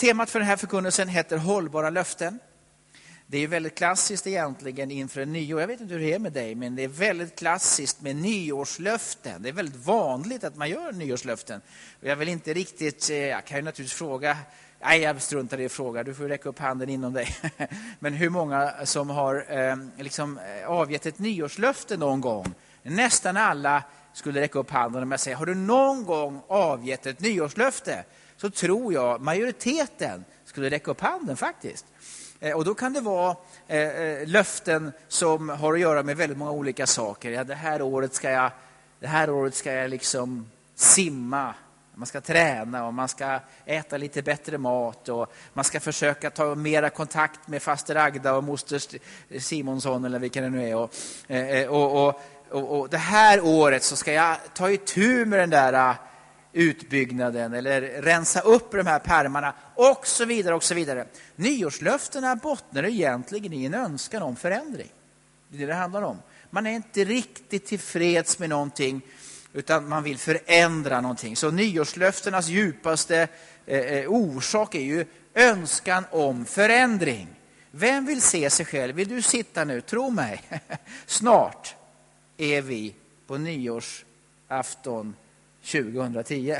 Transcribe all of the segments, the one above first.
temat för den här förkunnelsen heter Hållbara löften. Det är väldigt klassiskt egentligen inför en nyår. Jag vet inte hur det är med dig, men det är väldigt klassiskt med nyårslöften. Det är väldigt vanligt att man gör nyårslöften. Jag vill inte riktigt, eh, jag kan ju naturligtvis fråga Nej, jag struntar i att fråga. Du får räcka upp handen inom dig. Men hur många som har ehm, liksom, eh, avgett ett nyårslöfte någon gång? Nästan alla skulle räcka upp handen om jag säger, har du någon gång avgett ett nyårslöfte? Så tror jag majoriteten skulle räcka upp handen faktiskt. Eh, och då kan det vara eh, eh, löften som har att göra med väldigt många olika saker. Ja, det här året ska jag, det här året ska jag liksom simma man ska träna och man ska äta lite bättre mat och man ska försöka ta mera kontakt med faster Agda och moster Simonsson eller vilka det nu är. Och, eh, och, och, och, och det här året så ska jag ta itu med den där utbyggnaden eller rensa upp de här pärmarna och så vidare. och så vidare. Nyårslöftena bottnar egentligen i en önskan om förändring. Det är det det handlar om. Man är inte riktigt tillfreds med någonting utan man vill förändra någonting. Så nyårslöftenas djupaste eh, eh orsak är ju önskan om förändring. Vem vill se sig själv? Vill du sitta nu? Tro mig, snart är vi på nyårsafton 2010.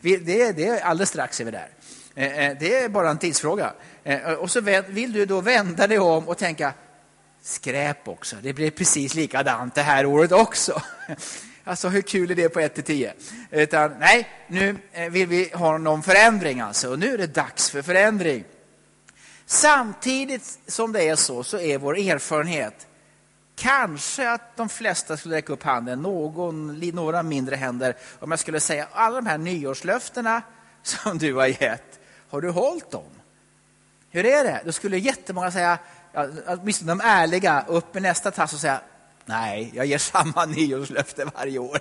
Det är, det är alldeles strax är vi där. Eh, eh, det är bara en tidsfråga. Eh, och så vill du då vända dig om och tänka skräp också. Det blir precis likadant det här året också. Alltså hur kul är det på 1 till 10? Utan nej, nu vill vi ha någon förändring alltså. Och nu är det dags för förändring. Samtidigt som det är så, så är vår erfarenhet Kanske att de flesta skulle räcka upp handen, någon, några mindre händer, om jag skulle säga alla de här nyårslöftena som du har gett, har du hållit dem? Hur är det? Då skulle jättemånga säga, åtminstone de ärliga, upp med nästa tass och säga Nej, jag ger samma nyårslöfte varje år.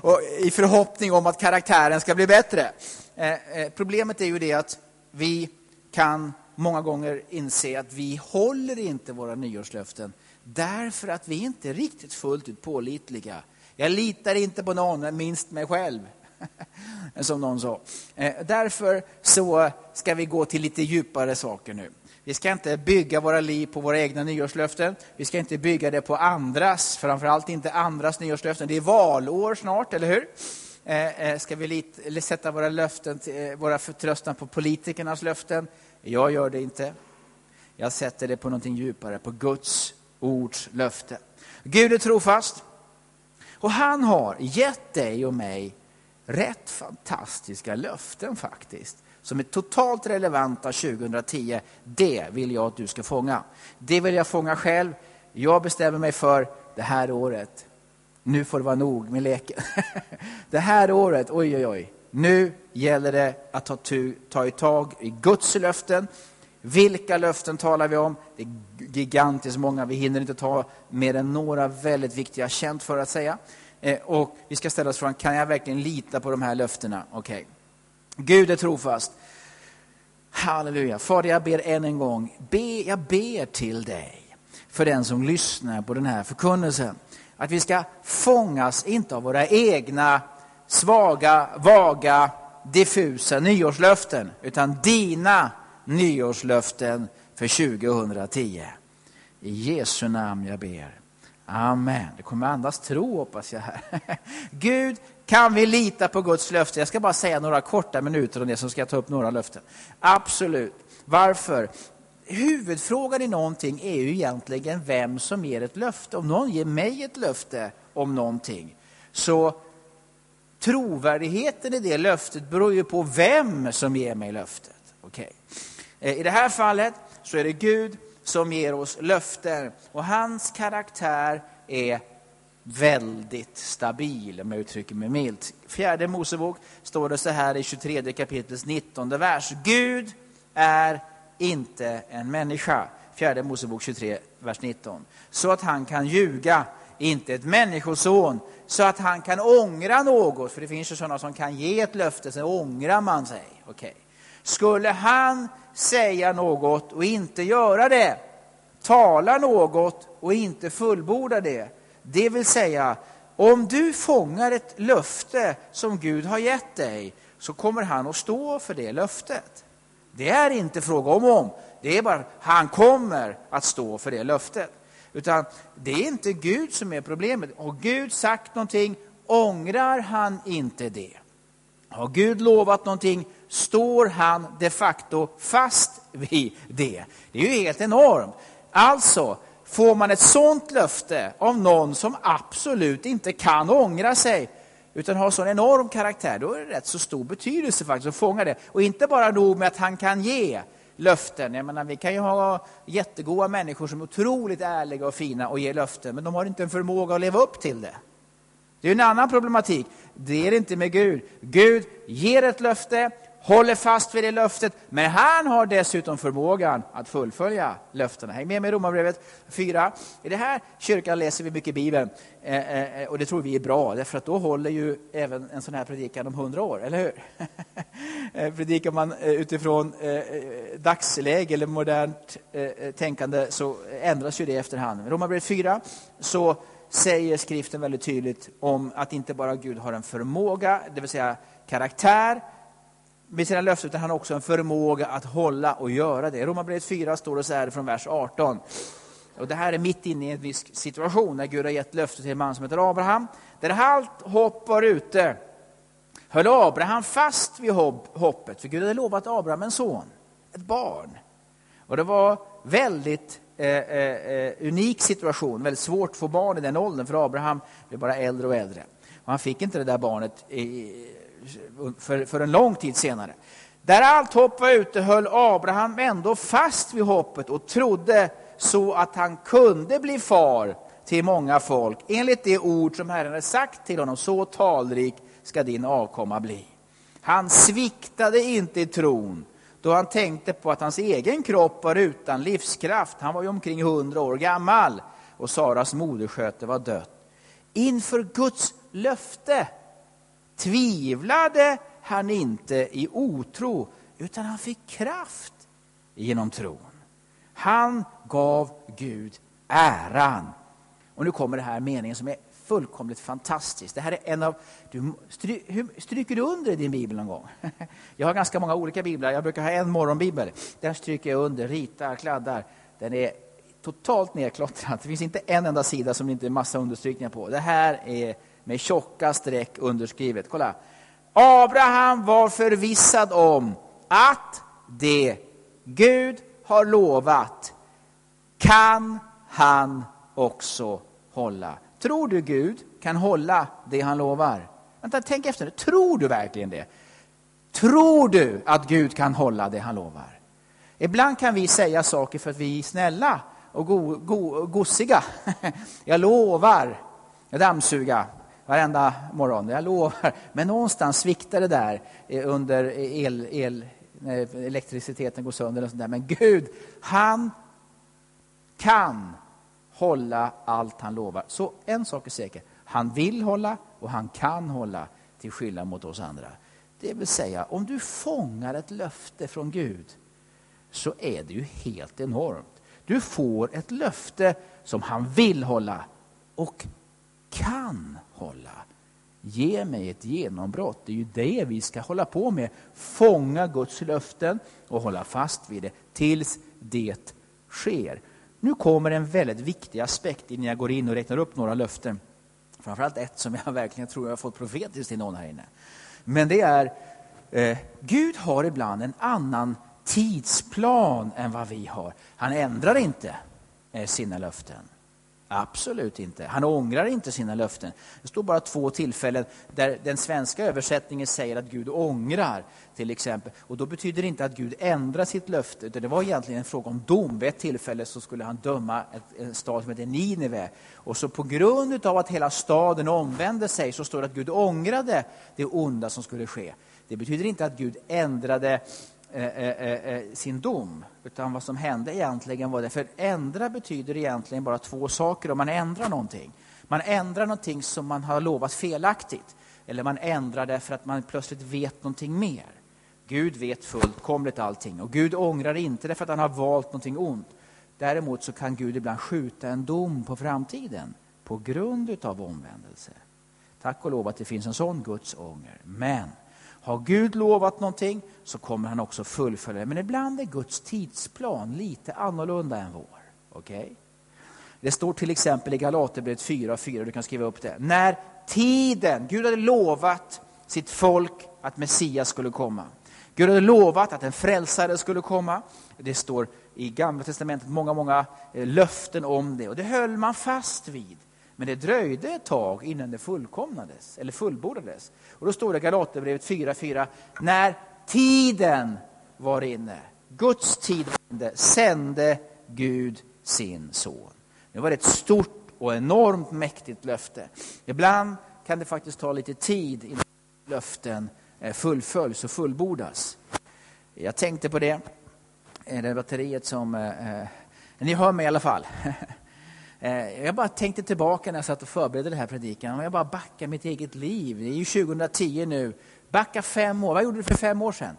och I förhoppning om att karaktären ska bli bättre. Eh, eh, problemet är ju det att vi kan många gånger inse att vi håller inte våra nyårslöften Därför att vi inte är riktigt fullt ut pålitliga. Jag litar inte på någon, minst mig själv. Som någon sa. Eh, därför så ska vi gå till lite djupare saker nu. Vi ska inte bygga våra liv på våra egna nyårslöften. Vi ska inte bygga det på andras, framförallt inte andras nyårslöften. Det är valår snart, eller hur? Eh, eh, ska vi sätta våra, löften, våra förtröstan på politikernas löften? Jag gör det inte. Jag sätter det på någonting djupare, på Guds ords löfte. Gud är trofast och han har gett dig och mig rätt fantastiska löften faktiskt som är totalt relevanta 2010. Det vill jag att du ska fånga. Det vill jag fånga själv. Jag bestämmer mig för det här året. Nu får det vara nog med leken. Det här året, oj oj oj. Nu gäller det att ta, ta tag i Guds löften vilka löften talar vi om? Det är gigantiskt många. Vi hinner inte ta mer än några väldigt viktiga, känt för att säga. Eh, och vi ska ställa oss frågan, kan jag verkligen lita på de här löftena? Okej. Okay. Gud är trofast. Halleluja. Fader, jag ber än en gång, be, jag ber till dig för den som lyssnar på den här förkunnelsen. Att vi ska fångas, inte av våra egna svaga, vaga, diffusa nyårslöften, utan dina nyårslöften för 2010. I Jesu namn jag ber. Amen. Det kommer andas tro hoppas jag här. Gud, kan vi lita på Guds löfte? Jag ska bara säga några korta minuter om det, så ska jag ta upp några löften. Absolut. Varför? Huvudfrågan i någonting är ju egentligen vem som ger ett löfte. Om någon ger mig ett löfte om någonting, så trovärdigheten i det löftet beror ju på vem som ger mig löftet. Okay. Eh, I det här fallet så är det Gud som ger oss löften och hans karaktär är väldigt stabil, om jag uttrycker mig milt. Fjärde Mosebok står det så här i 23 kapitlets 19 vers. Gud är inte en människa. Fjärde Mosebok 23, vers 19. Så att han kan ljuga, inte ett människoson, så att han kan ångra något. För det finns ju sådana som kan ge ett löfte, sen ångrar man sig. Okay. Skulle han säga något och inte göra det, tala något och inte fullborda det, det vill säga om du fångar ett löfte som Gud har gett dig så kommer han att stå för det löftet. Det är inte fråga om om, det är bara han kommer att stå för det löftet. Utan det är inte Gud som är problemet. Har Gud sagt någonting, ångrar han inte det. Har Gud lovat någonting, står han de facto fast vid det. Det är ju helt enormt. Alltså, får man ett sånt löfte av någon som absolut inte kan ångra sig, utan har sån enorm karaktär, då är det rätt så stor betydelse faktiskt att fånga det. Och inte bara nog med att han kan ge löften. Jag menar, vi kan ju ha jättegoda människor som är otroligt ärliga och fina och ger löften, men de har inte en förmåga att leva upp till det. Det är en annan problematik. Det är det inte med Gud. Gud ger ett löfte, håller fast vid det löftet, men han har dessutom förmågan att fullfölja löftena. Häng med mig i Romarbrevet 4. I den här kyrkan läser vi mycket Bibeln eh, eh, och det tror vi är bra, därför att då håller ju även en sån här predikan om hundra år, eller hur? Eh, predikar man utifrån dagsläge eller modernt tänkande så ändras ju det efterhand. Romarbrevet 4 så säger skriften väldigt tydligt om att inte bara Gud har en förmåga, det vill säga karaktär, med sina löften, utan han har också en förmåga att hålla och göra det. I Romarbrevet 4 står det så här från vers 18. Och det här är mitt inne i en viss situation när Gud har gett löfte till en man som heter Abraham. Där allt hopp var ute höll Abraham fast vid hoppet, för Gud hade lovat Abraham en son, ett barn. Och det var väldigt Eh, eh, eh, unik situation, väldigt svårt att få barn i den åldern, för Abraham blev bara äldre och äldre. Och han fick inte det där barnet i, för, för en lång tid senare. Där allt hopp var ute höll Abraham ändå fast vid hoppet och trodde så att han kunde bli far till många folk enligt det ord som Herren hade sagt till honom, så talrik ska din avkomma bli. Han sviktade inte i tron då han tänkte på att hans egen kropp var utan livskraft. Han var ju omkring hundra år gammal och Saras modersköte var dött. Inför Guds löfte tvivlade han inte i otro, utan han fick kraft genom tron. Han gav Gud äran. Och nu kommer det här meningen som är fullkomligt fantastiskt! Det här är en av... Du, stry, hur, stryker du under i din bibel någon gång? Jag har ganska många olika biblar. Jag brukar ha en morgonbibel. Den stryker jag under, ritar, kladdar. Den är totalt nedklottrad. Det finns inte en enda sida som det inte är massa understrykningar på. Det här är med tjocka streck underskrivet. Kolla. Abraham var förvissad om att det Gud har lovat kan han också hålla. Tror du Gud kan hålla det han lovar? Vänta, tänk efter. nu. Tror du verkligen det? Tror du att Gud kan hålla det han lovar? Ibland kan vi säga saker för att vi är snälla och go, go, gossiga. Jag lovar. Jag dammsuga varenda morgon, jag lovar. Men någonstans sviktar det där under el, el, när elektriciteten går sönder. Och sånt där. Men Gud, han kan hålla allt han lovar. Så en sak är säker, han vill hålla och han kan hålla till skillnad mot oss andra. Det vill säga, om du fångar ett löfte från Gud så är det ju helt enormt. Du får ett löfte som han vill hålla och kan hålla. Ge mig ett genombrott. Det är ju det vi ska hålla på med. Fånga Guds löften och hålla fast vid det tills det sker. Nu kommer en väldigt viktig aspekt innan jag går in och räknar upp några löften. Framförallt ett som jag verkligen tror jag har fått profetiskt till någon här inne. Men det är, eh, Gud har ibland en annan tidsplan än vad vi har. Han ändrar inte eh, sina löften. Absolut inte. Han ångrar inte sina löften. Det står bara två tillfällen där den svenska översättningen säger att Gud ångrar. till exempel. Och Då betyder det inte att Gud ändrar sitt löfte. Det var egentligen en fråga om dom. Vid ett tillfälle så skulle han döma en stad som heter Nineve. Och så på grund av att hela staden omvände sig så står det att Gud ångrade det onda som skulle ske. Det betyder inte att Gud ändrade eh, eh, eh sin dom. Utan vad som hände egentligen var det, för ändra betyder egentligen bara två saker om man ändrar någonting. Man ändrar någonting som man har lovat felaktigt. Eller man ändrar det för att man plötsligt vet någonting mer. Gud vet fullkomligt allting och Gud ångrar inte det för att han har valt någonting ont. Däremot så kan Gud ibland skjuta en dom på framtiden på grund av omvändelse. Tack och lov att det finns en sån Guds ånger. Men har Gud lovat någonting så kommer han också fullfölja det. Men ibland är Guds tidsplan lite annorlunda än vår. Okay? Det står till exempel i Galaterbrevet 4.4. du kan skriva upp det. När tiden, Gud hade lovat sitt folk att Messias skulle komma. Gud hade lovat att en frälsare skulle komma. Det står i Gamla Testamentet många, många eh, löften om det och det höll man fast vid. Men det dröjde ett tag innan det fullkomnades, eller fullbordades. Och då står det i Galaterbrevet 4.4, när tiden var inne, Guds tid var inne, sände Gud sin son. Det var ett stort och enormt mäktigt löfte. Ibland kan det faktiskt ta lite tid innan löften eh, fullföljs och fullbordas. Jag tänkte på det, eh, det batteriet som... Eh, eh, ni hör mig i alla fall. Eh, jag bara tänkte tillbaka när jag satt och förberedde den här predikan. Om jag bara backar mitt eget liv. Det är ju 2010 nu. Backa fem år. Vad gjorde du för fem år sedan?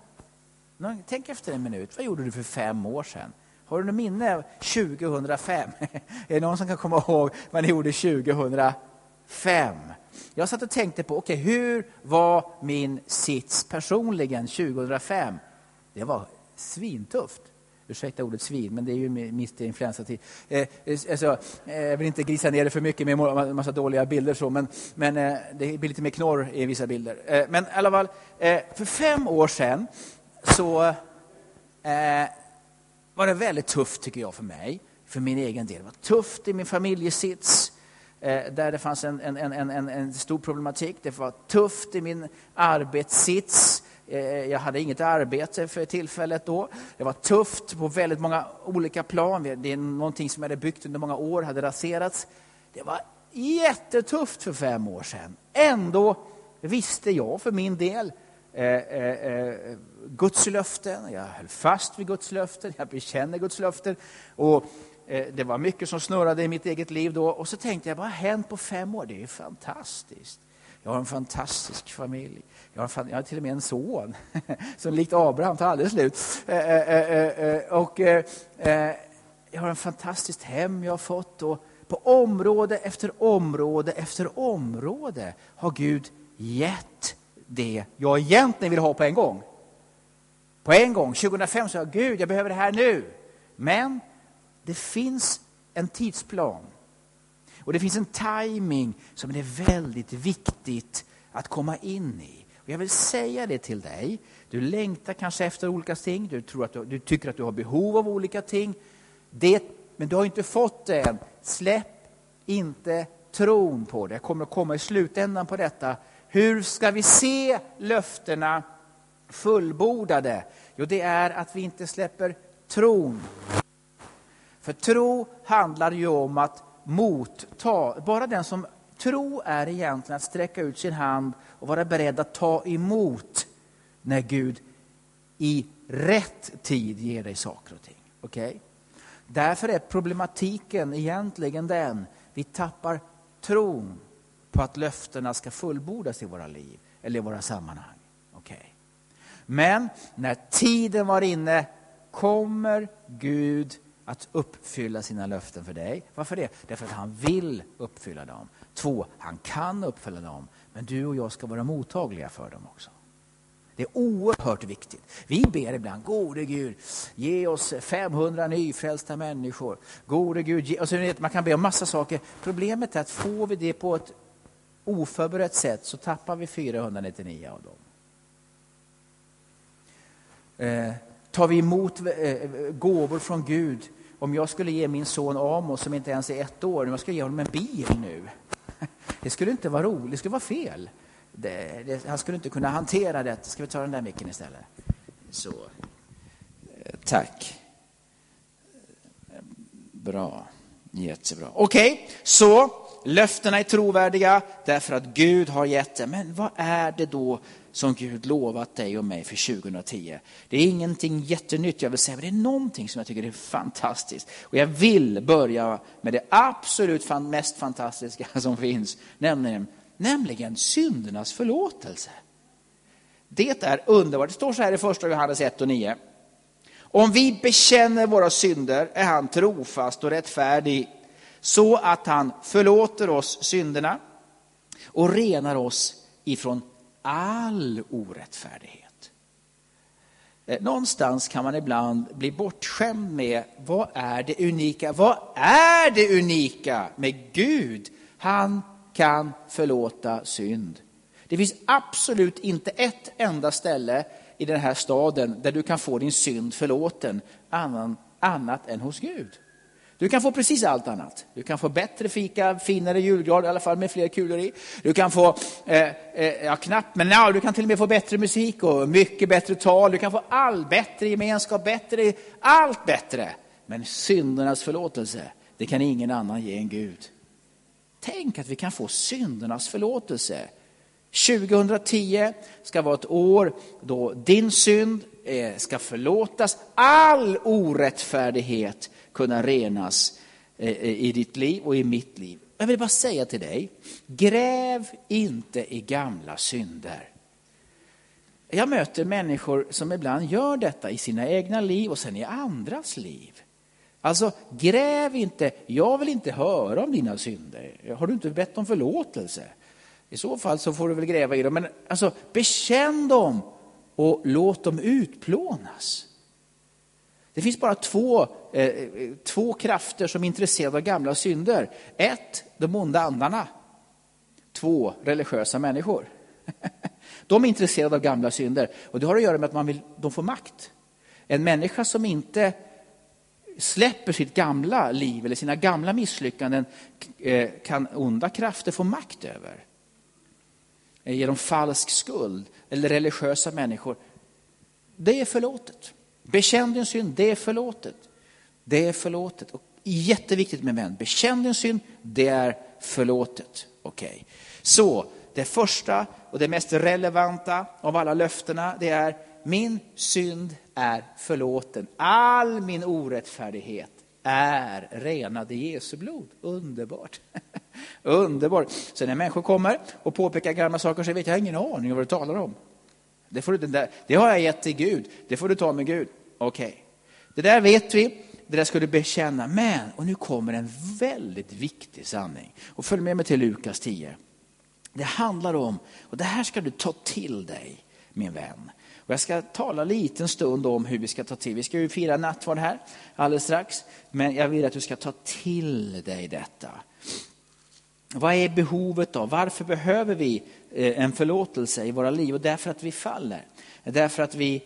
Tänk efter en minut. Vad gjorde du för fem år sedan? Har du något minne av 2005? är det någon som kan komma ihåg vad ni gjorde 2005? Jag satt och tänkte på, okej, okay, hur var min sits personligen 2005? Det var svintufft. Ursäkta ordet svin, men det är ju mitt i influensatid. Eh, alltså, eh, jag vill inte grisa ner det för mycket med en massa dåliga bilder, så, men, men eh, det blir lite mer knorr i vissa bilder. Eh, men i alla fall, eh, för fem år sedan så eh, var det väldigt tufft, tycker jag, för mig, för min egen del. Det var tufft i min familjesits, eh, där det fanns en, en, en, en, en stor problematik. Det var tufft i min arbetssits. Eh, jag hade inget arbete för tillfället då. Det var tufft på väldigt många olika plan. Det är någonting som jag hade byggt under många år, hade raserats. Det var jättetufft för fem år sedan. Ändå visste jag för min del eh, eh, eh Guds löften, jag höll fast vid Guds löften, jag bekänner Guds löften. Och, eh, det var mycket som snurrade i mitt eget liv då. Och så tänkte jag, vad har hänt på fem år? Det är ju fantastiskt. Jag har en fantastisk familj. Jag har, jag har till och med en son som likt Abraham tar aldrig slut. Eh, eh, eh, och jag har en fantastiskt hem jag har fått. Och på område efter område efter område har Gud gett det jag egentligen vill ha på en gång på en gång. 2005 sa jag, Gud, jag behöver det här nu. Men det finns en tidsplan. Och det finns en timing som det är väldigt viktigt att komma in i. Och jag vill säga det till dig. Du längtar kanske efter olika ting, du, tror att du, du tycker att du har behov av olika ting. Det, men du har inte fått det än. Släpp inte tron på det. Jag kommer att komma i slutändan på detta. Hur ska vi se löftena fullbordade? Jo, det är att vi inte släpper tron. För tro handlar ju om att motta. Bara den som tro är egentligen att sträcka ut sin hand och vara beredd att ta emot när Gud i rätt tid ger dig saker och ting. Okay? Därför är problematiken egentligen den, vi tappar tron på att löftena ska fullbordas i våra liv eller i våra sammanhang. Men när tiden var inne kommer Gud att uppfylla sina löften för dig. Varför det? Därför att han vill uppfylla dem. Två, han kan uppfylla dem. Men du och jag ska vara mottagliga för dem också. Det är oerhört viktigt. Vi ber ibland, gode Gud, ge oss 500 nyfrälsta människor. Gode Gud, ge... Alltså, och så, man kan be om massa saker. Problemet är att får vi det på ett oförberett sätt så tappar vi 499 av dem. Eh, tar vi emot eh, eh gåvor från Gud? Om jag skulle ge min son Amos, som inte ens är ett år, om jag skulle ge honom en bil nu. Det skulle inte vara roligt, det skulle vara fel. Det, det, han skulle inte kunna hantera det. Ska vi ta den där micken istället? Så. Eh, tack. Eh, bra. Jättebra. Okej, okay, så löftena är trovärdiga därför att Gud har gett det. Men vad är det då som Gud lovat dig och mig för 2010. Det är ingenting jättenytt jag vill säga, men det är någonting som jag tycker är fantastiskt. Och jag vill börja med det absolut mest fantastiska som finns, nämligen, nämligen syndernas förlåtelse. Det är underbart. Det står så här i första Johannes 1 och 9. Om vi bekänner våra synder är han trofast och rättfärdig så att han förlåter oss synderna och renar oss ifrån all orättfärdighet. Eh, någonstans kan man ibland bli bortskämd med vad är det unika? Vad är det unika med Gud? Han kan förlåta synd. Det finns absolut inte ett enda ställe i den här staden där du kan få din synd förlåten annan, annat än hos Gud. Du kan få precis allt annat. Du kan få bättre fika, finare julgrad, i alla fall med fler kulor i. Du kan få, eh, eh, ja knappt, men no, du kan till och med få bättre musik och mycket bättre tal. Du kan få all bättre gemenskap, bättre, allt bättre. Men syndernas förlåtelse, det kan ingen annan ge än Gud. Tänk att vi kan få syndernas förlåtelse. 2010 ska vara ett år då din synd eh, ska förlåtas, all orättfärdighet kunna renas eh, eh, i ditt liv och i mitt liv. Jag vill bara säga till dig, gräv inte i gamla synder. Jag möter människor som ibland gör detta i sina egna liv och sen i andras liv. Alltså, gräv inte. Jag vill inte höra om dina synder. Har du inte bett om förlåtelse? I så fall så får du väl gräva i dem. Men alltså, bekänn dem och låt dem utplånas. Det finns bara två, Eh, eh, två krafter som är intresserade av gamla synder. Ett, de onda andarna. Två, religiösa människor. De är intresserade av gamla synder. Och det har att göra med att man vill, de får makt. En människa som inte släpper sitt gamla liv eller sina gamla misslyckanden eh, kan onda krafter få makt över. Eh, genom falsk skuld eller religiösa människor. Det är förlåtet. Bekänn din synd, det är förlåtet. Det är förlåtet. Och jätteviktigt med vän. bekänn din synd, det är förlåtet. Okej. Okay. Så det första och det mest relevanta av alla löftena, det är min synd är förlåten. All min orättfärdighet är renad i Jesu blod. Underbart. Underbart. Så när människor kommer och påpekar gamla saker så vet jag ingen aning om vad du talar om. Det, får du, det har jag gett till Gud. Det får du ta med Gud. Okej. Okay. Det där vet vi. Det där ska du bekänna. Men, och nu kommer en väldigt viktig sanning. Och följ med mig till Lukas 10. Det handlar om, och det här ska du ta till dig min vän. Och jag ska tala lite en stund om hur vi ska ta till. Vi ska ju fira nattvard här alldeles strax. Men jag vill att du ska ta till dig detta. Vad är behovet av? Varför behöver vi eh, en förlåtelse i våra liv? Och därför att vi faller. Därför att vi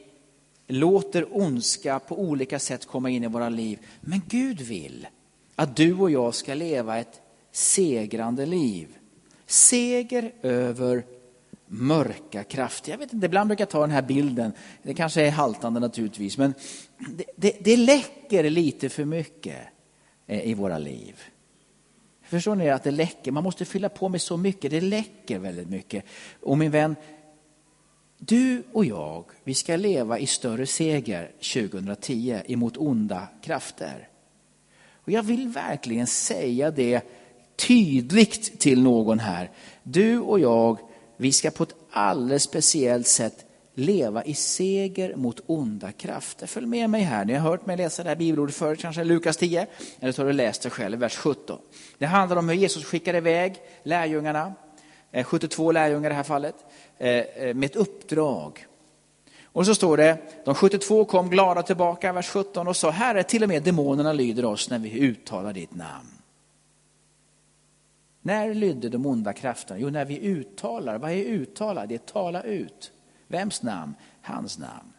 låter ondska på olika sätt komma in i våra liv. Men Gud vill att du och jag ska leva ett segrande liv. Seger över mörka krafter. Jag vet inte, ibland brukar jag ta den här bilden, det kanske är haltande naturligtvis, men det, det, det läcker lite för mycket eh, i våra liv. Förstår ni att det läcker? Man måste fylla på med så mycket, det läcker väldigt mycket. Och min vän, du och jag, vi ska leva i större seger 2010 emot onda krafter. Och jag vill verkligen säga det tydligt till någon här. Du och jag, vi ska på ett alldeles speciellt sätt leva i seger mot onda krafter. Följ med mig här, ni har hört mig läsa det här bibelordet förut, kanske Lukas 10, eller så har du läst det själv, vers 17. Det handlar om hur Jesus skickar iväg lärjungarna, eh, 72 lärjungar i det här fallet, Eh, eh, med ett uppdrag. Och så står det, de 72 kom glada tillbaka, vers 17, och sa, Herre, till och med demonerna lyder oss när vi uttalar ditt namn. När lydde de onda krafterna? Jo, när vi uttalar. Vad är uttala? Det är tala ut. Vems namn? Hans namn.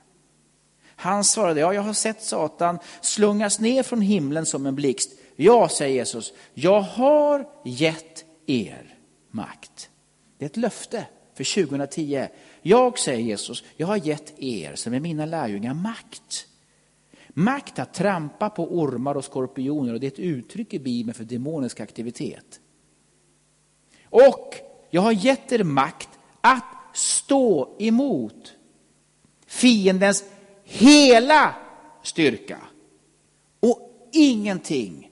Han svarade, ja, jag har sett Satan slungas ner från himlen som en blixt. Ja, säger Jesus, jag har gett er makt. Det är ett löfte för 2010. Jag, säger Jesus, jag har gett er som är mina lärjungar makt. Makt att trampa på ormar och skorpioner och det är ett uttryck i Bibeln för demonisk aktivitet. Och jag har gett er makt att stå emot fiendens hela styrka. Och ingenting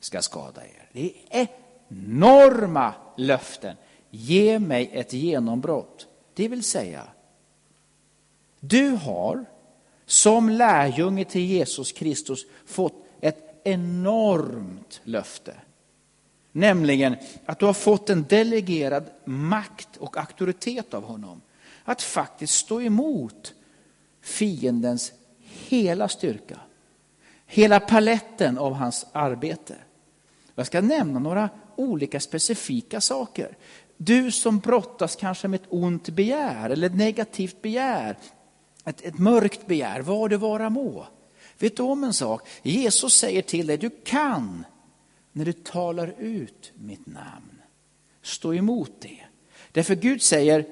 ska skada er. Det är enorma löften. Ge mig ett genombrott. Det vill säga, du har som lärjunge till Jesus Kristus fått ett enormt löfte. Nämligen att du har fått en delegerad makt och auktoritet av honom. att faktiskt stå emot fiendens hela styrka. Hela paletten av hans arbete. Jag ska nämna några olika specifika saker. Du som brottas kanske med ett ont begär eller ett negativt begär, ett, ett mörkt begär, vad det vara må. Vet du om en sak? Jesus säger till dig, du kan när du talar ut mitt namn. Stå emot det. Därför Gud säger,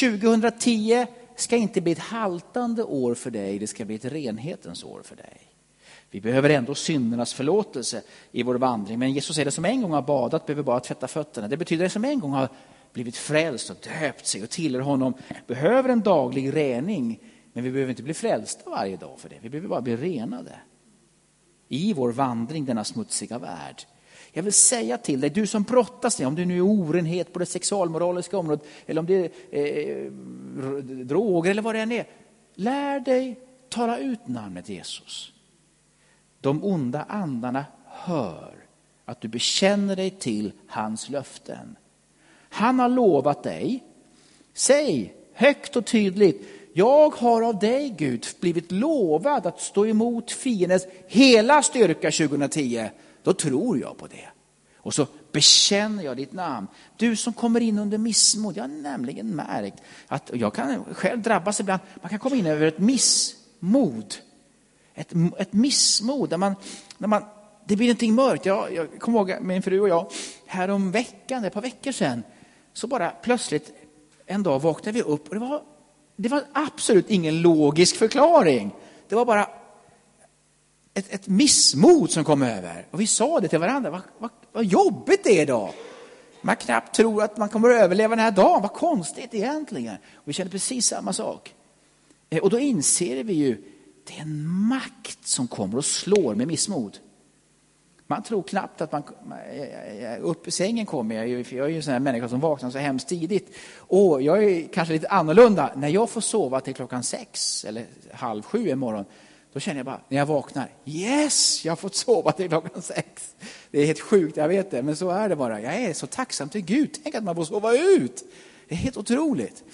2010 ska inte bli ett haltande år för dig, det ska bli ett renhetens år för dig. Vi behöver ändå syndernas förlåtelse i vår vandring. Men Jesus säger det som en gång har badat behöver bara tvätta fötterna. Det betyder det som en gång har blivit frälst och döpt sig och tillhör honom behöver en daglig rening. Men vi behöver inte bli frälsta varje dag för det. Vi behöver bara bli renade i vår vandring denna smutsiga värld. Jag vill säga till dig, du som brottas med, om det nu är orenhet på det sexualmoraliska området eller om det är eh, droger eller vad det än är. Lär dig tala ut namnet Jesus. De onda andarna hör att du bekänner dig till hans löften. Han har lovat dig, säg högt och tydligt, jag har av dig Gud blivit lovad att stå emot fiendens hela styrka 2010. Då tror jag på det. Och så bekänner jag ditt namn. Du som kommer in under missmod, jag har nämligen märkt att, jag kan själv drabbas ibland, man kan komma in över ett missmod ett, ett missmod. Där man, när man, det blir någonting mörkt. Jag, jag kommer ihåg min fru och jag, härom veckan, ett par veckor sedan, så bara plötsligt en dag vaknade vi upp och det var, det var absolut ingen logisk förklaring. Det var bara ett, ett missmod som kom över. Och vi sa det till varandra, vad, vad, vad jobbigt det är idag. Man knappt tror att man kommer att överleva den här dagen, vad konstigt egentligen. Och vi känner precis samma sak. Eh, och då inser vi ju det är en makt som kommer och slår med missmod. Man tror knappt att man... Upp i sängen kommer jag ju, för jag är ju en sån här människa som vaknar så hemskt tidigt. Och jag är kanske lite annorlunda. När jag får sova till klockan sex eller halv sju en morgon, då känner jag bara, när jag vaknar, yes, jag har fått sova till klockan sex. Det är helt sjukt, jag vet det, men så är det bara. Jag är så tacksam till Gud. Tänk att man får sova ut. Det är helt otroligt.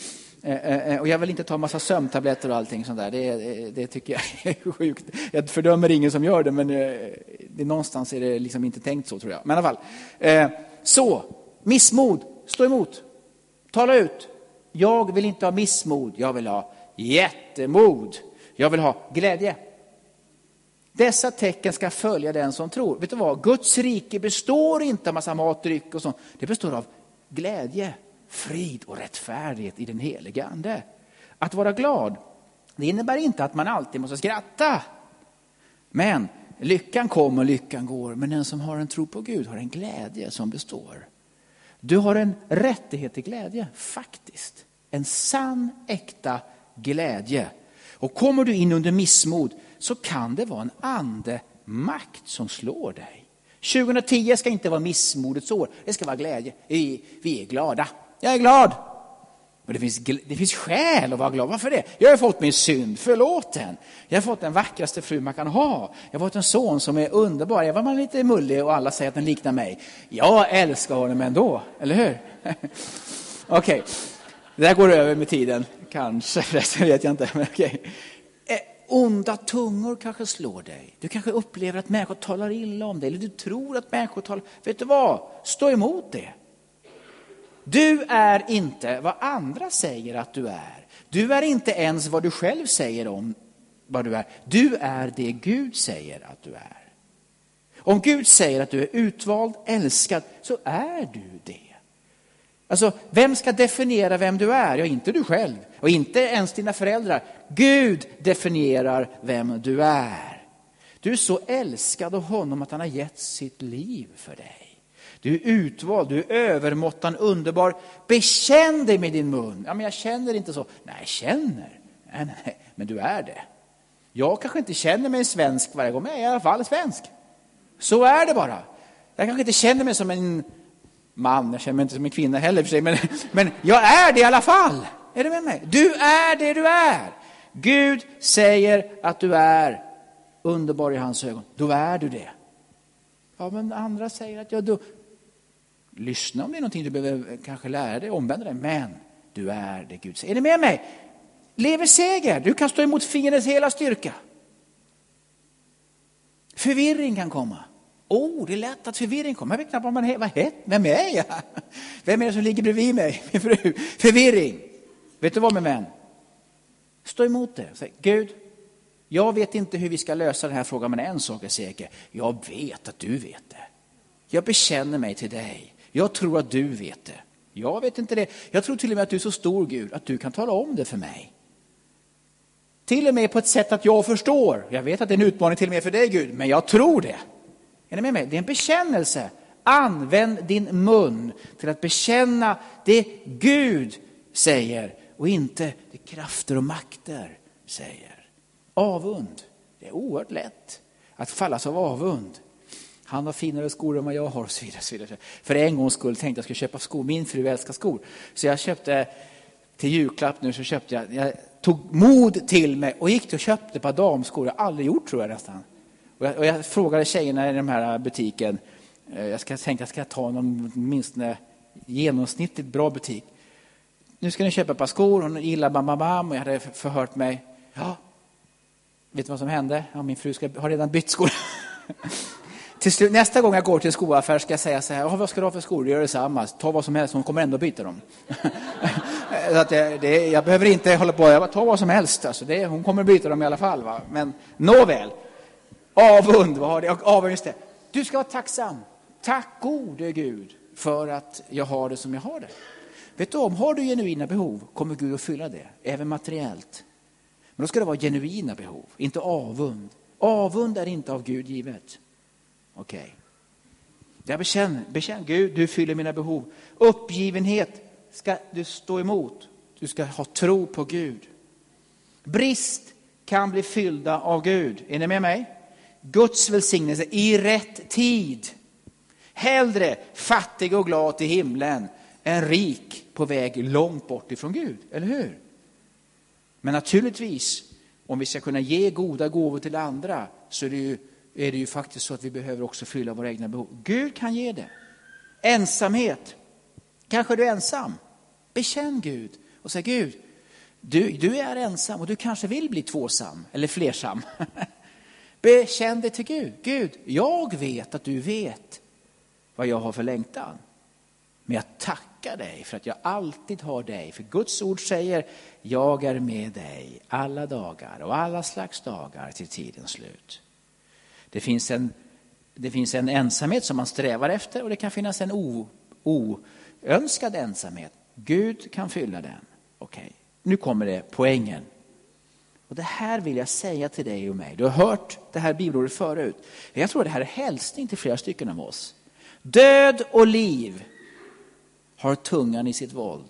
Eh, eh, eh, och jag vill inte ta en massa sömntabletter och allting sånt där. Det, det, det, tycker jag är sjukt. Jag fördömer ingen som gör det, men det, någonstans är det liksom inte tänkt så tror jag. Men i alla fall. Så, missmod, stå emot. Tala ut. Jag vill inte ha missmod, jag vill ha jättemod. Jag vill ha glädje. Dessa tecken ska följa den som tror. Vet du vad? Guds rike består inte av massa mat, dryck och sånt. Det består av glädje, frid och rättfärdighet i den helige Ande. Att vara glad, det innebär inte att man alltid måste skratta. Men lyckan kommer och lyckan går, men den som har en tro på Gud har en glädje som består. Du har en rättighet till glädje, faktiskt. En sann, äkta glädje. Och kommer du in under missmod så kan det vara en andemakt som slår dig. 2010 ska inte vara missmodets år, det ska vara glädje. Vi är glada. Jag är glad. Men det finns, det finns skäl att vara glad. Varför det? Jag har fått min synd förlåten. Jag har fått den vackraste fru man kan ha. Jag har fått en son som är underbar. även om han är lite mullig och alla säger att den liknar mig. Jag älskar honom ändå, eller hur? Okej, okay. det där går över med tiden. Kanske, förresten vet jag inte. Men okay. Eh, onda tungor kanske slår dig. Du kanske upplever att människor talar illa om dig. Eller du tror att människor talar... Vet du vad? Stå emot det. Du är inte vad andra säger att du är. Du är inte ens vad du själv säger om vad du är. Du är det Gud säger att du är. Om Gud säger att du är utvald, älskad, så är du det. Alltså, vem ska definiera vem du är? Ja, inte du själv och inte ens dina föräldrar. Gud definierar vem du är. Du är så älskad av honom att han har gett sitt liv för dig. Du är utvald, du är övermåttan underbar. Bekänn dig med din mun. Ja, men jag känner inte så. Nej, känner. Nej, nej, nej, men du är det. Jag kanske inte känner mig svensk varje gång, men jag är i alla fall svensk. Så är det bara. Jag kanske inte känner mig som en man, jag känner mig inte som en kvinna heller för sig, men, men jag är det i alla fall. Är du med mig? Du är det du är. Gud säger att du är underbar i hans ögon. Då är du det. Ja, men andra säger att jag är dum. Lyssna om det är någonting du behöver kanske lära dig, omvända dig. Men du är det Gud säger. Är ni med mig? Lever seger, du kan stå emot fiendens hela styrka. Förvirring kan komma. Oh, det är lätt att förvirring kommer. Jag vet knappt vad man är. Vad är Vem är jag? Vem är det som ligger bredvid mig? Min fru. Förvirring. Vet du vad min vän? Stå emot det. Säg, Gud, jag vet inte hur vi ska lösa den här frågan, men en sak är säker. Jag vet att du vet det. Jag bekänner mig till dig. Jag tror att du vet det. Jag vet inte det. Jag tror till och med att du är så stor Gud att du kan tala om det för mig. Till och med på ett sätt att jag förstår. Jag vet att det är en utmaning till och med för dig Gud, men jag tror det. Är ni med mig? Det är en bekännelse. Använd din mun till att bekänna det Gud säger och inte det krafter och makter säger. Avund. Det är oerhört lätt att fallas av avund. Han har finare skor än vad jag har och så vidare. Så vidare. För en gångs skull tänkte jag skulle köpa skor. Min fru älskar skor. Så jag köpte till julklapp nu så köpte jag, jag tog mod till mig och gick och köpte ett par damskor. Jag har aldrig gjort tror jag nästan. Och jag, och jag frågade tjejerna i den här butiken, eh, jag ska tänkte jag ska ta någon minst genomsnittligt bra butik. Nu ska ni köpa ett par skor, hon gillar bam, bam, bam och jag hade förhört mig. Ja, vet du vad som hände? Ja, min fru ska, har redan bytt skor. till slut, nästa gång jag går till en skoaffär ska jag säga så här, vad ska du ha för skor? Gör detsamma, ta vad som helst, hon kommer ändå byta dem. så att det, det, jag behöver inte hålla på, jag bara, ta vad som helst, alltså det, hon kommer byta dem i alla fall. Va? Men nåväl, avund, vad har det? Avund, just det. Du ska vara tacksam. Tack gode Gud för att jag har det som jag har det. Vet du om, har du genuina behov kommer Gud att fylla det, även materiellt. Men då ska det vara genuina behov, inte avund. Avund är inte av Gud givet. Okej. Okay. Jag bekänner, bekänn, Gud, du fyller mina behov. Uppgivenhet ska du stå emot. Du ska ha tro på Gud. Brist kan bli fyllda av Gud. Är ni med mig? Guds välsignelse i rätt tid. Hellre fattig och glad till himlen än rik på väg långt bort ifrån Gud, eller hur? Men naturligtvis, om vi ska kunna ge goda gåvor till andra så är det ju, är det ju faktiskt så att vi behöver också fylla våra egna behov. Gud kan ge det. Ensamhet. Kanske du är ensam. Bekänn Gud och säg Gud, du, du är ensam och du kanske vill bli tvåsam eller flersam. Bekänn dig till Gud. Gud, jag vet att du vet vad jag har för längtan. Men jag tackar dig för att jag alltid har dig. För Guds ord säger, jag är med dig alla dagar och alla slags dagar till tidens slut. Det finns en, det finns en ensamhet som man strävar efter och det kan finnas en o, oönskad ensamhet. Gud kan fylla den. Okej, okay. nu kommer det poängen. Och Det här vill jag säga till dig och mig. Du har hört det här bibelordet förut. Jag tror det här är hälsning till flera stycken av oss. Död och liv har tungan i sitt våld.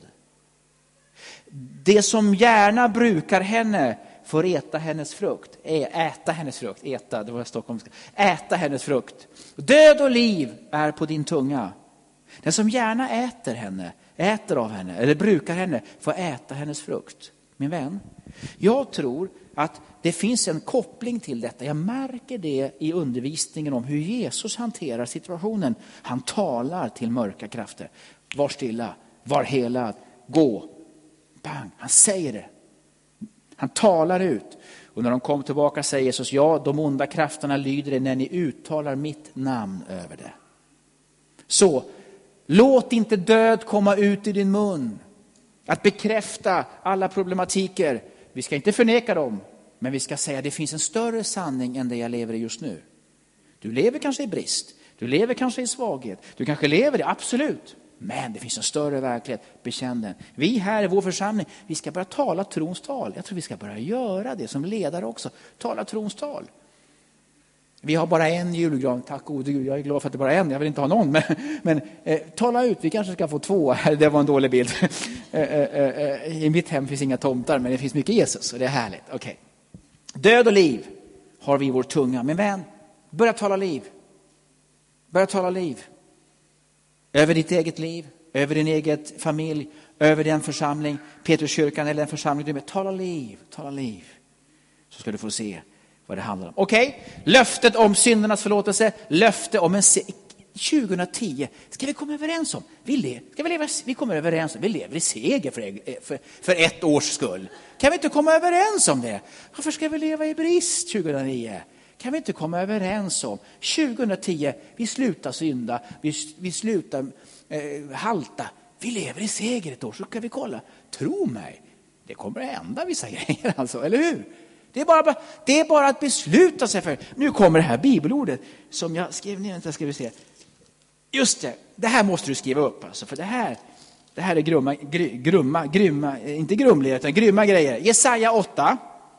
Det som gärna brukar henne får äta hennes frukt. Äta hennes frukt, äta, det var stockholmska. Äta hennes frukt. Död och liv är på din tunga. Den som gärna äter henne, äter av henne, eller brukar henne, får äta hennes frukt. Min vän, jag tror att det finns en koppling till detta. Jag märker det i undervisningen om hur Jesus hanterar situationen. Han talar till mörka krafter. Var stilla, var helad, gå. Bang, han säger det. Han talar ut. Och när de kom tillbaka säger Jesus, ja, de onda krafterna lyder er när ni uttalar mitt namn över det. Så, låt inte död komma ut i din mun. Att bekräfta alla problematiker. Vi ska inte förneka dem, men vi ska säga att det finns en större sanning än det jag lever i just nu. Du lever kanske i brist, du lever kanske i svaghet, du kanske lever i, absolut. Men det finns en större verklighet, bekänn den. Vi här i vår församling, vi ska börja tala trons tal. Jag tror vi ska börja göra det som ledare också, tala trons tal. Vi har bara en julgran, tack gode Gud, jag är glad för att det bara är en, jag vill inte ha någon. Men, men eh, tala ut, vi kanske ska få två, det var en dålig bild. Eh, eh, eh, eh, I mitt hem finns inga tomtar, men det finns mycket Jesus och det är härligt. Okay. Död och liv har vi i vår tunga, men vän, börja tala liv. Börja tala liv. Över ditt eget liv, över din egen familj, över den församling, Petruskyrkan eller den församling du är med. Tala liv, tala liv. Så ska du få se vad det handlar om. Okej, okay. löftet om syndernas förlåtelse, löfte om en 2010 ska vi komma överens om, vi, le, ska vi, leva, vi kommer överens om, vi lever i seger för, eh, för, för ett års skull. Kan vi inte komma överens om det? Varför ska vi leva i brist 2009? Kan vi inte komma överens om 2010, vi slutar synda, vi, vi slutar eh, halta. Vi lever i seger ett år, så kan vi kolla. Tro mig, det kommer att hända vissa grejer alltså, eller hur? Det är, bara, det är bara att besluta sig för. Nu kommer det här bibelordet som jag skrev ner. Vänta, ska vi se. Just det, det här måste du skriva upp alltså, för det här, det här är grumma, grumma, grymma, eh, inte grumliga utan grymma grejer. Jesaja 8,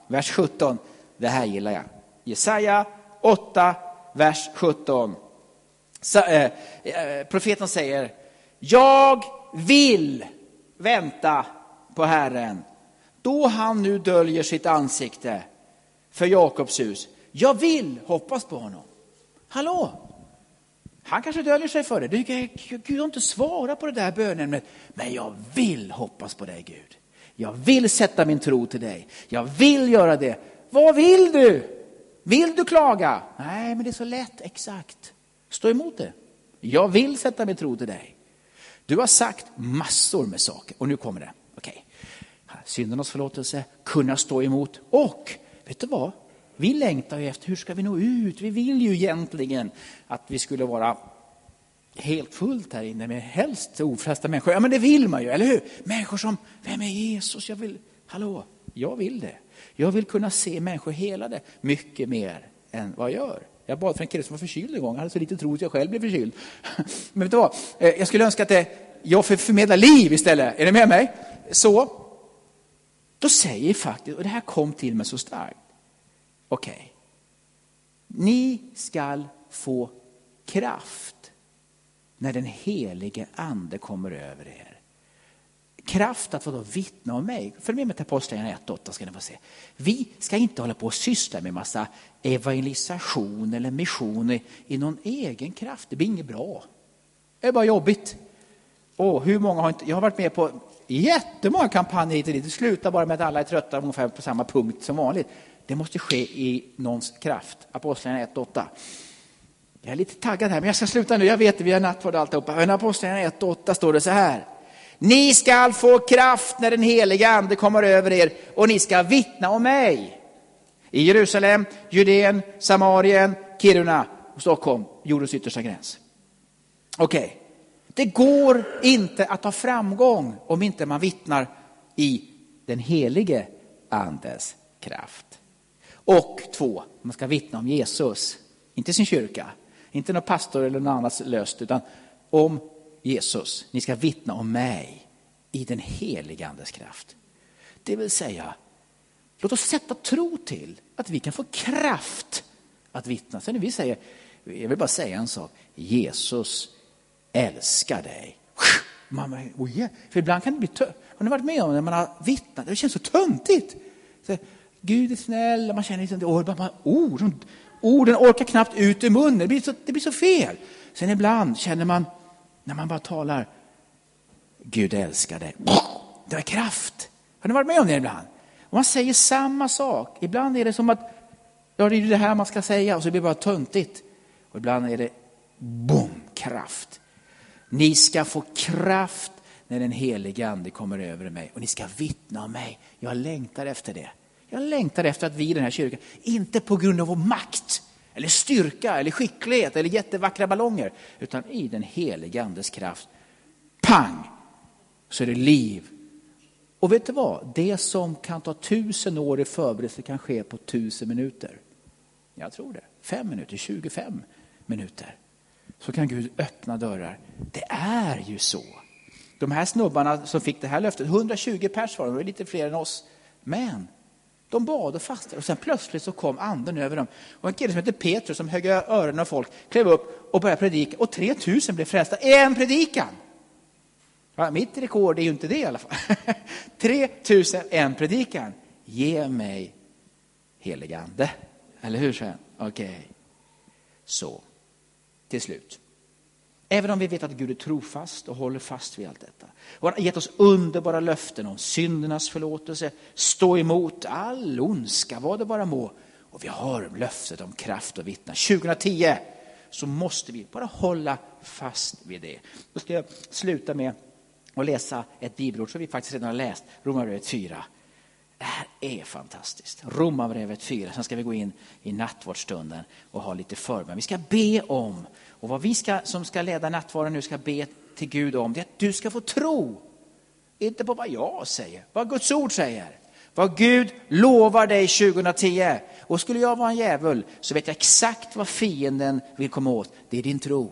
vers 17. Det här gillar jag. Jesaja 8, vers 17. Så, eh, eh, profeten säger, jag vill vänta på Herren då han nu döljer sitt ansikte för Jakobs hus. Jag vill hoppas på honom. Hallå? Han kanske döljer sig för det. Gud har inte svarat på det där bönämnet. Men jag vill hoppas på dig Gud. Jag vill sätta min tro till dig. Jag vill göra det. Vad vill du? Vill du klaga? Nej, men det är så lätt. Exakt. Stå emot det. Jag vill sätta min tro till dig. Du har sagt massor med saker och nu kommer det. Okej. Okay. Syndernas förlåtelse, kunna stå emot och vet du vad? Vi längtar ju efter hur ska vi nå ut? Vi vill ju egentligen att vi skulle vara helt fullt här inne med helst ofrästa människor. Ja, men det vill man ju, eller hur? Människor som, vem är Jesus? Jag vill, hallå, jag vill det. Jag vill kunna se människor helade mycket mer än vad jag gör. Jag bad för en kille som var förkyld en gång. Jag hade så lite tro att jag själv blev förkyld. Men vet du vad? Eh, jag skulle önska att det, jag förmedlar förmedla liv istället. Är ni med mig? Så, då säger faktiskt, och det här kom till mig så starkt. Okej, okay. ni skall få kraft när den helige ande kommer över er kraft att få vittna om mig. Följ med mig till Apostlagärningarna 1.8 ska ni få se. Vi ska inte hålla på och syssla med massa evangelisation eller mission i, någon egen kraft. Det blir inget bra. Det är bara jobbigt. Och hur många har inte, jag har varit med på jättemånga kampanjer hit och dit. Det slutar bara med att alla är trötta ungefär på samma punkt som vanligt. Det måste ske i någons kraft. Apostlagärningarna 1.8. Jag är lite taggad här, men jag ska sluta nu. Jag vet, vi har nattvard och alltihopa. Men Apostlagärningarna 1.8 står det så här. Ni skall få kraft när den heliga ande kommer över er och ni ska vittna om mig. I Jerusalem, Judeen, Samarien, Kiruna och Stockholm, jordens yttersta gräns. Okej, okay. det går inte att ha framgång om inte man vittnar i den helige andes kraft. Och två, man ska vittna om Jesus, inte sin kyrka, inte någon pastor eller någon annans löst, utan om Jesus, ni ska vittna om mig i den heliga Andes kraft. Det vill säga, låt oss sätta tro till att vi kan få kraft att vittna. Sen när vi säger, jag vill bara säga en sak, Jesus älskar dig. Mamma, oh yeah. För ibland kan det bli töntigt. Har ni varit med om det när man har vittnat? Det känns så töntigt. Så, Gud är snäll, man känner liksom, oh, man, oh, orden orkar knappt ut ur munnen, det blir, så, det blir så fel. Sen ibland känner man, när man bara talar, Gud älskar dig. Det är kraft. Har ni varit med om det ibland? Och man säger samma sak. Ibland är det som att, ja det är det här man ska säga och så blir det bara töntigt. Och ibland är det, boom, kraft. Ni ska få kraft när den helige ande kommer över mig och ni ska vittna om mig. Jag längtar efter det. Jag längtar efter att vi i den här kyrkan, inte på grund av vår makt, eller styrka, eller skicklighet, eller jättevackra ballonger, utan i den helige Andes kraft. Pang! Så är det liv. Och vet du vad? Det som kan ta tusen år i förberedelse kan ske på tusen minuter. Jag tror det. Fem minuter, 25 minuter. Så kan Gud öppna dörrar. Det är ju så. De här snubbarna som fick det här löftet, 120 pers var de, det var lite fler än oss. Men de bad och fastade och sen plötsligt så kom anden över dem. Och en kille som hette Petrus som högg öronen av folk klev upp och började predika och 3000 blev frälsta. En predikan! Ja, mitt rekord är ju inte det i alla fall. 3000 en predikan. Ge mig helig ande. Eller hur Sven? Okej. Okay. Så, till slut. Även om vi vet att Gud är trofast och håller fast vid allt detta. Och han har gett oss underbara löften om syndernas förlåtelse, stå emot all ondska, vad det bara må. Och vi har löftet om kraft och vittna. 2010 så måste vi bara hålla fast vid det. Då ska jag sluta med att läsa ett bibelord som vi faktiskt redan har läst, Romarbrevet 4. Det här är fantastiskt. Romarbrevet 4. Sen ska vi gå in i nattvardsstunden och ha lite förbön. Vi ska be om, och vad vi ska, som ska leda nattvarden nu ska be till Gud om, det är att du ska få tro. Inte på vad jag säger, vad Guds ord säger. Vad Gud lovar dig 2010. Och skulle jag vara en djävul så vet jag exakt vad fienden vill komma åt. Det är din tro.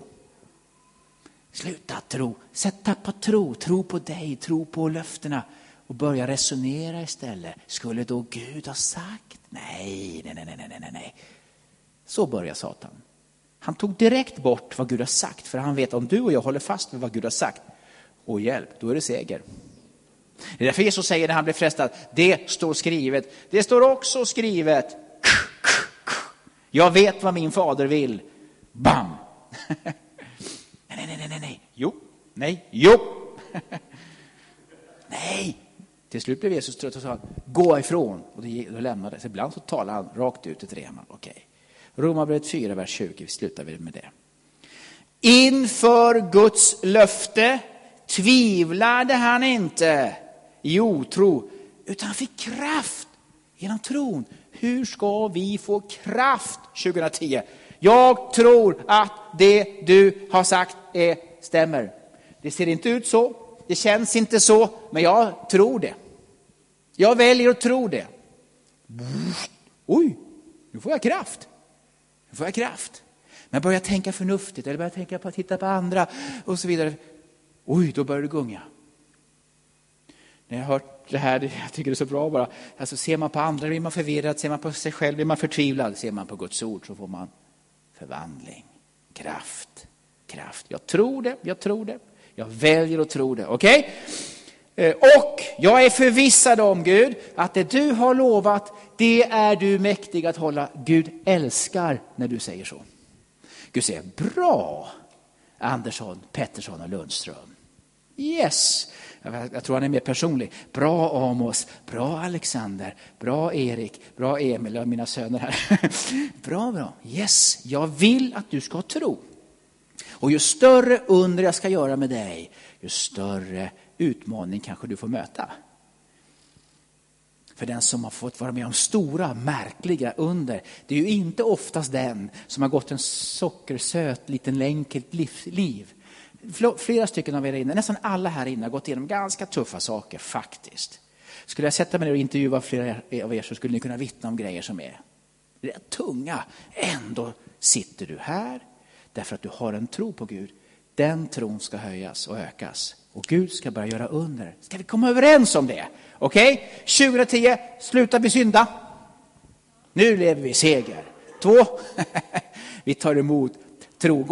Sluta tro, sätt tappa tro, tro på dig, tro på löftena och börja resonera istället. Skulle då Gud ha sagt? Nej, nej, nej, nej, nej, nej. Så börjar Satan. Han tog direkt bort vad Gud har sagt, för han vet om du och jag håller fast vid vad Gud har sagt, och hjälp, då är det seger. Det är därför Jesus säger när han blir frestad, det står skrivet. Det står också skrivet, jag vet vad min fader vill. Bam! Nej, nej, nej, nej, nej. Jo, nej, jo. Nej, till slut blev Jesus trött och sa gå ifrån. Och då lämnade det. Ibland så talar han rakt ut till rema. Okej. Romarbrevet 4, vers 20, vi slutar vi med det. Inför Guds löfte tvivlade han inte i otro, utan han fick kraft genom tron. Hur ska vi få kraft 2010? Jag tror att det du har sagt är, stämmer. Det ser inte ut så, det känns inte så, men jag tror det. Jag väljer att tro det. Oj, nu får jag kraft. Nu får jag kraft. Men börjar tänka förnuftigt eller börjar tänka på att titta på andra och så vidare. Oj, då börjar det gunga. När jag har hört det här, jag tycker det är så bra bara. Alltså ser man på andra blir man förvirrad, ser man på sig själv blir man förtvivlad. Ser man på Guds ord så får man förvandling, kraft, kraft. Jag tror det, jag tror det. Jag väljer att tro det. Okej? Okay? Och jag är förvissad om, Gud, att det du har lovat, det är du mäktig att hålla. Gud älskar när du säger så. Gud säger, bra Andersson, Pettersson och Lundström. Yes, jag tror han är mer personlig. Bra Amos, bra Alexander, bra Erik, bra Emil, och mina söner här. bra, bra. Yes, jag vill att du ska tro. Och ju större under jag ska göra med dig, ju större utmaning kanske du får möta. För den som har fått vara med om stora, märkliga under, det är ju inte oftast den som har gått en sockersöt, liten enkelt liv. Flera stycken av er inne, nästan alla här inne har gått igenom ganska tuffa saker faktiskt. Skulle jag sätta mig ner och intervjua flera av er så skulle ni kunna vittna om grejer som är rätt tunga. Ändå sitter du här därför att du har en tro på Gud. Den tron ska höjas och ökas. Och Gud ska börja göra under. Ska vi komma överens om det? Okej? Okay? 2010, slutar vi synda. Nu lever vi i seger. Två, vi tar emot tro.